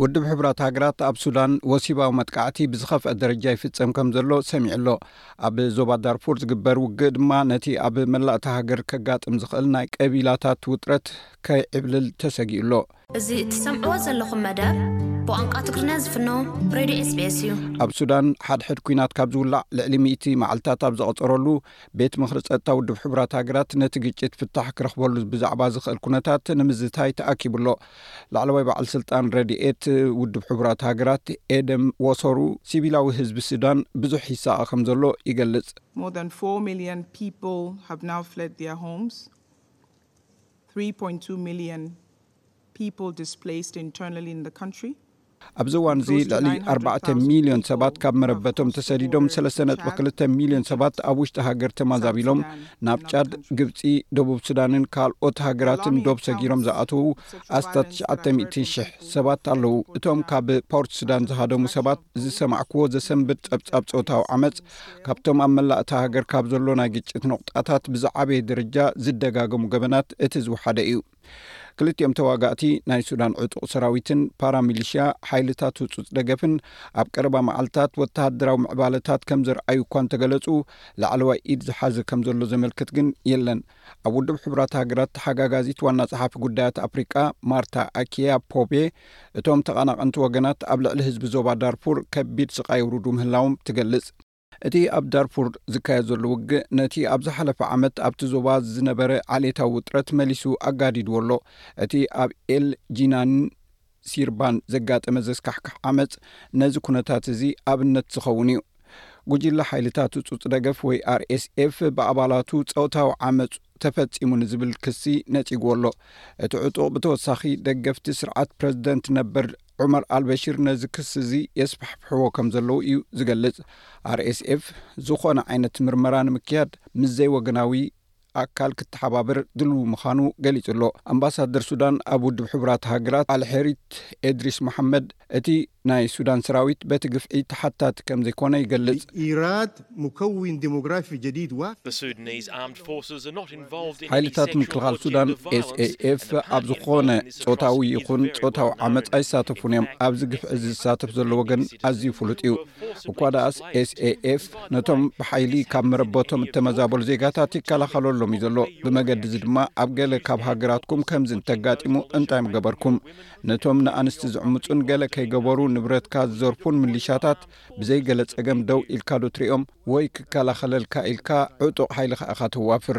ውድብ ሕቡራት ሃገራት ኣብ ሱዳን ወሲባዊ መጥቃዕቲ ብዝኸፍአ ደረጃ ይፍጸም ከም ዘሎ ሰሚዑ ኣሎ ኣብ ዞባ ዳርፉር ዝግበር ውግእ ድማ ነቲ ኣብ መላእታ ሃገር ከጋጥም ዝኽእል ናይ ቀቢላታት ውጥረት ከይዕብልል ተሰጊኡ ኣሎ እዚ እትሰምዕዎ ዘለኹም መደብ ብቋንቋ ትግርኛ ዝፍኖ ሬድዮ ስቤስ እዩ። ኣብ ሱዳን ሓድሕድ ኩናት ካብ ዝውላዕ ልዕሊ ሚእቲ መዓልትታት ኣብ ዘቐፀረሉ ቤት ምኽሪ ፀጥታ ውድብ ሕቡራት ሃገራት ነቲ ግጭት ፍታሕ ክረኽበሉ ብዛዕባ ዝኽእል ኩነታት ንምዝታይ ተኣኪቡ ኣሎ። ላዕለዋይ በዓል ስልጣን ረድኤት ውድብ ሕቡራት ሃገራት ኤደም ወሶሩ ሲቪላዊ ህዝቢ ሱዳን ብዙሕ ይሳቐ ከም ዘሎ ይገልፅ። More than four million people have now fled their homes ኣብዚ እዋን'ዚ ልዕሊ ኣርባዕተ ሚልዮን ሰባት ካብ መረበቶም ተሰዲዶም፣ ሰለስተ ነጥቢ ክልተ ሚልዮን ሰባት ኣብ ውሽጢ ሃገር ተማዛቢሎም ናብ ጫድ፣ ግብጺ፣ ደቡብ ሱዳንን ካልኦት ሃገራትን ዶብ ሰጊሮም ዝኣትዉ ኣስታት ትሽዓተ ሚእቲ ሽሕ ሰባት ኣለዉ። እቶም ካብ ፖርት ሱዳን ዝሃደሙ ሰባት ዝሰማዕኩዎ ዘሰንብድ ጸብጻብ ጾታዊ ዓመጽ፣ ካብቶም ኣብ መላእ እታ ሃገር ካብ ዘሎ ናይ ግጭት ነቑጣታት ብዝዓበየ ደረጃ ዝደጋገሙ ገበናት እቲ ዝወሓደ እዩ። ክልቲኦም ተዋጋእቲ ናይ ሱዳን ዕጡቕ ሰራዊትን ፓራ ሚሊሽያ ሓይልታት ህጹጽ ደገፍን ኣብ ቀረባ መዓልታት ወተሃደራዊ ምዕባለታት ከም ዘርኣዩ እኳ እንተገለጹ ላዕለዋይ ኢድ ዝሓዘ ከም ዘሎ ዘመልክት ግን የለን። ኣብ ውድብ ሕቡራት ሃገራት ተሓጋጋዚት ዋና ጸሓፊ ጉዳያት ኣፍሪቃ ማርታ ኣኪያ ፖቤ እቶም ተቓናቐንቲ ወገናት ኣብ ልዕሊ ህዝቢ ዞባ ዳርፉር ከቢድ ስቓይ የውርዱ ምህላዎም ትገልጽ። እቲ ኣብ ዳርፉር ዝካየድ ዘሎ ውግእ ነቲ ኣብ ዝሓለፈ ዓመት ኣብቲ ዞባ ዝነበረ ዓሌታዊ ውጥረት መሊሱ ኣጋዲድዎ ኣሎ። እቲ ኣብ ኤል ጂናንን ሲርባን ዘጋጠመ ዘስካሕክሕ ዓመጽ ነዚ ኩነታት እዚ ኣብነት ዝኸውን እዩ። ጉጅለ ሓይልታት ህጹጽ ደገፍ ወይ RSF ብኣባላቱ ጸውታዊ ዓመጽ ተፈጺሙ ንዝብል ክሲ ነጺግዎ ኣሎ። እቲ ዕጡቕ ብተወሳኺ ደገፍቲ ስርዓት ፕረዚደንት ነበር ዑመር ኣልበሽር ነዚ ክሲ እዚ የስፋሕፍሕዎ ከም ዘለዉ እዩ ዝገልጽ። RSF ዝኾነ ዓይነት ምርመራ ንምክያድ ምስ ዘይወገናዊ ኣካል ክተሓባበር ድልው ምዃኑ ገሊጹ ኣሎ። ኣምባሳደር ሱዳን ኣብ ውድብ ሕቡራት ሃገራት ኣልሔሪት ኤድሪስ መሓመድ፣ እቲ ናይ ሱዳን ሰራዊት በቲ ግፍዒ ተሓታቲ ከምዘይኮነ ይገልጽ። ሓይልታት ምክልኻል ሱዳን፣ SAF፣ ኣብ ዝኾነ ጾታዊ ይኹን ጾታዊ ዓመጽ ኣይሳተፉን እዮም። ኣብዚ ግፍዒ እዚ ዝሳተፍ ዘሎ ወገን ኣዝዩ ፍሉጥ እዩ። እኳ ደኣስ SAF ነቶም ብሓይሊ ካብ መረበቶም እተመዛበሉ ዜጋታት ይከላኸለሎም እዩ ዘሎ። ብመገዲ እዚ ድማ ኣብ ገለ ካብ ሃገራትኩም ከምዚ እንተጋጢሙ እንታይ ምገበርኩም? ነቶም ንኣንስቲ ዝዕምጹን ገለ ከይገበሩ ንብረትካ ዝዘርፉን ምሊሻታት ብዘይ ገለ ጸገም ደው ኢልካዶ ትሪኦም? ወይ ክከላኸለልካ ኢልካ ዕጡቕ ሓይልኻ ኢኻ ተዋፍር?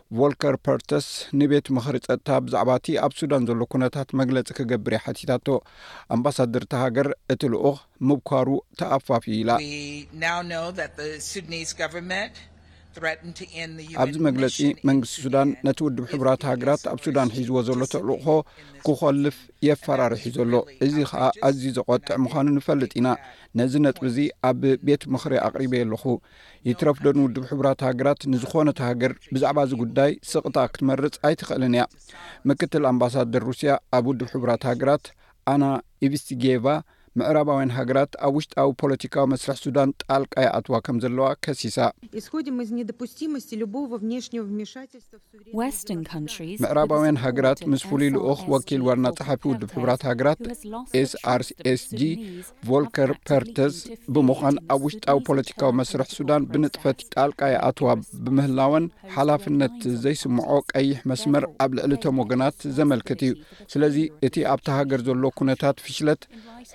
ቮልከር ፐርተስ ንቤት ምኽሪ ጸጥታ ብዛዕባ እቲ ኣብ ሱዳን ዘሎ ኩነታት መግለጺ ክገብር እያ ሓቲታቶ። ኣምባሳደር እታ ሃገር እቲ ልኡኽ ምብኳሩ ተኣፋፍዩ ኢላ። ኣብዚ መግለጺ መንግስቲ ሱዳን ነቲ ውድብ ሕቡራት ሃገራት ኣብ ሱዳን ሒዝዎ ዘሎ ተልእኾ ክኾልፍ የፈራርሕ እዩ ዘሎ። እዚ ኸኣ ኣዝዩ ዘቖጥዕ ምዃኑ ንፈልጥ ኢና። ነዚ ነጥቢ እዚ ኣብ ቤት ምኽሪ ኣቕሪበዮ ኣለኹ። ይትረፍ ዶ ንውድብ ሕቡራት ሃገራት ንዝኾነት ሃገር ብዛዕባ እዚ ጉዳይ ስቕታ ክትመርጽ ኣይትኽእልን እያ። ምክትል ኣምባሳደር ሩስያ ኣብ ውድብ ሕቡራት ሃገራት ኣና ኢቭስቲጌቫ ምዕራባውያን ሃገራት ኣብ ውሽጣዊ ፖለቲካዊ መስርሕ ሱዳን ጣልቃ ይኣትዋ ከምዘለዋ ከሲሳ። ምዕራባውያን ሃገራት ምስ ፍሉይ ልኡኽ ወኪል ዋና ጸሓፊ ውድብ ሕብራት ሃገራት ኤስኣርስኤስጂ ቮልከር ፐርተስ ብምዃን ኣብ ውሽጣዊ ፖለቲካዊ መስርሕ ሱዳን ብንጥፈት ጣልቃ ይኣትዋ ብምህላወን ሓላፍነት ዘይስምዖ ቀይሕ መስመር ኣብ ልዕሊ እቶም ወገናት ዘመልክት እዩ ስለዚ እቲ ኣብቲ ሃገር ዘሎ ኩነታት ፍሽለት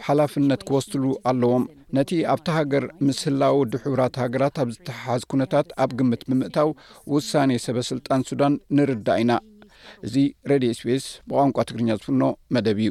ሓላፍነት ክወስሉ ኣለዎም ነቲ ኣብቲ ሃገር ምስ ህላወ ውድብ ሕብራት ሃገራት ኣብ ዝተሓሓዝ ኩነታት ኣብ ግምት ብምእታው ውሳኔ ሰበ ስልጣን ሱዳን ንርዳእ ኢና። እዚ ሬድዮ ኤስቢኤስ ብቋንቋ ትግርኛ ዝፍኖ መደብ እዩ።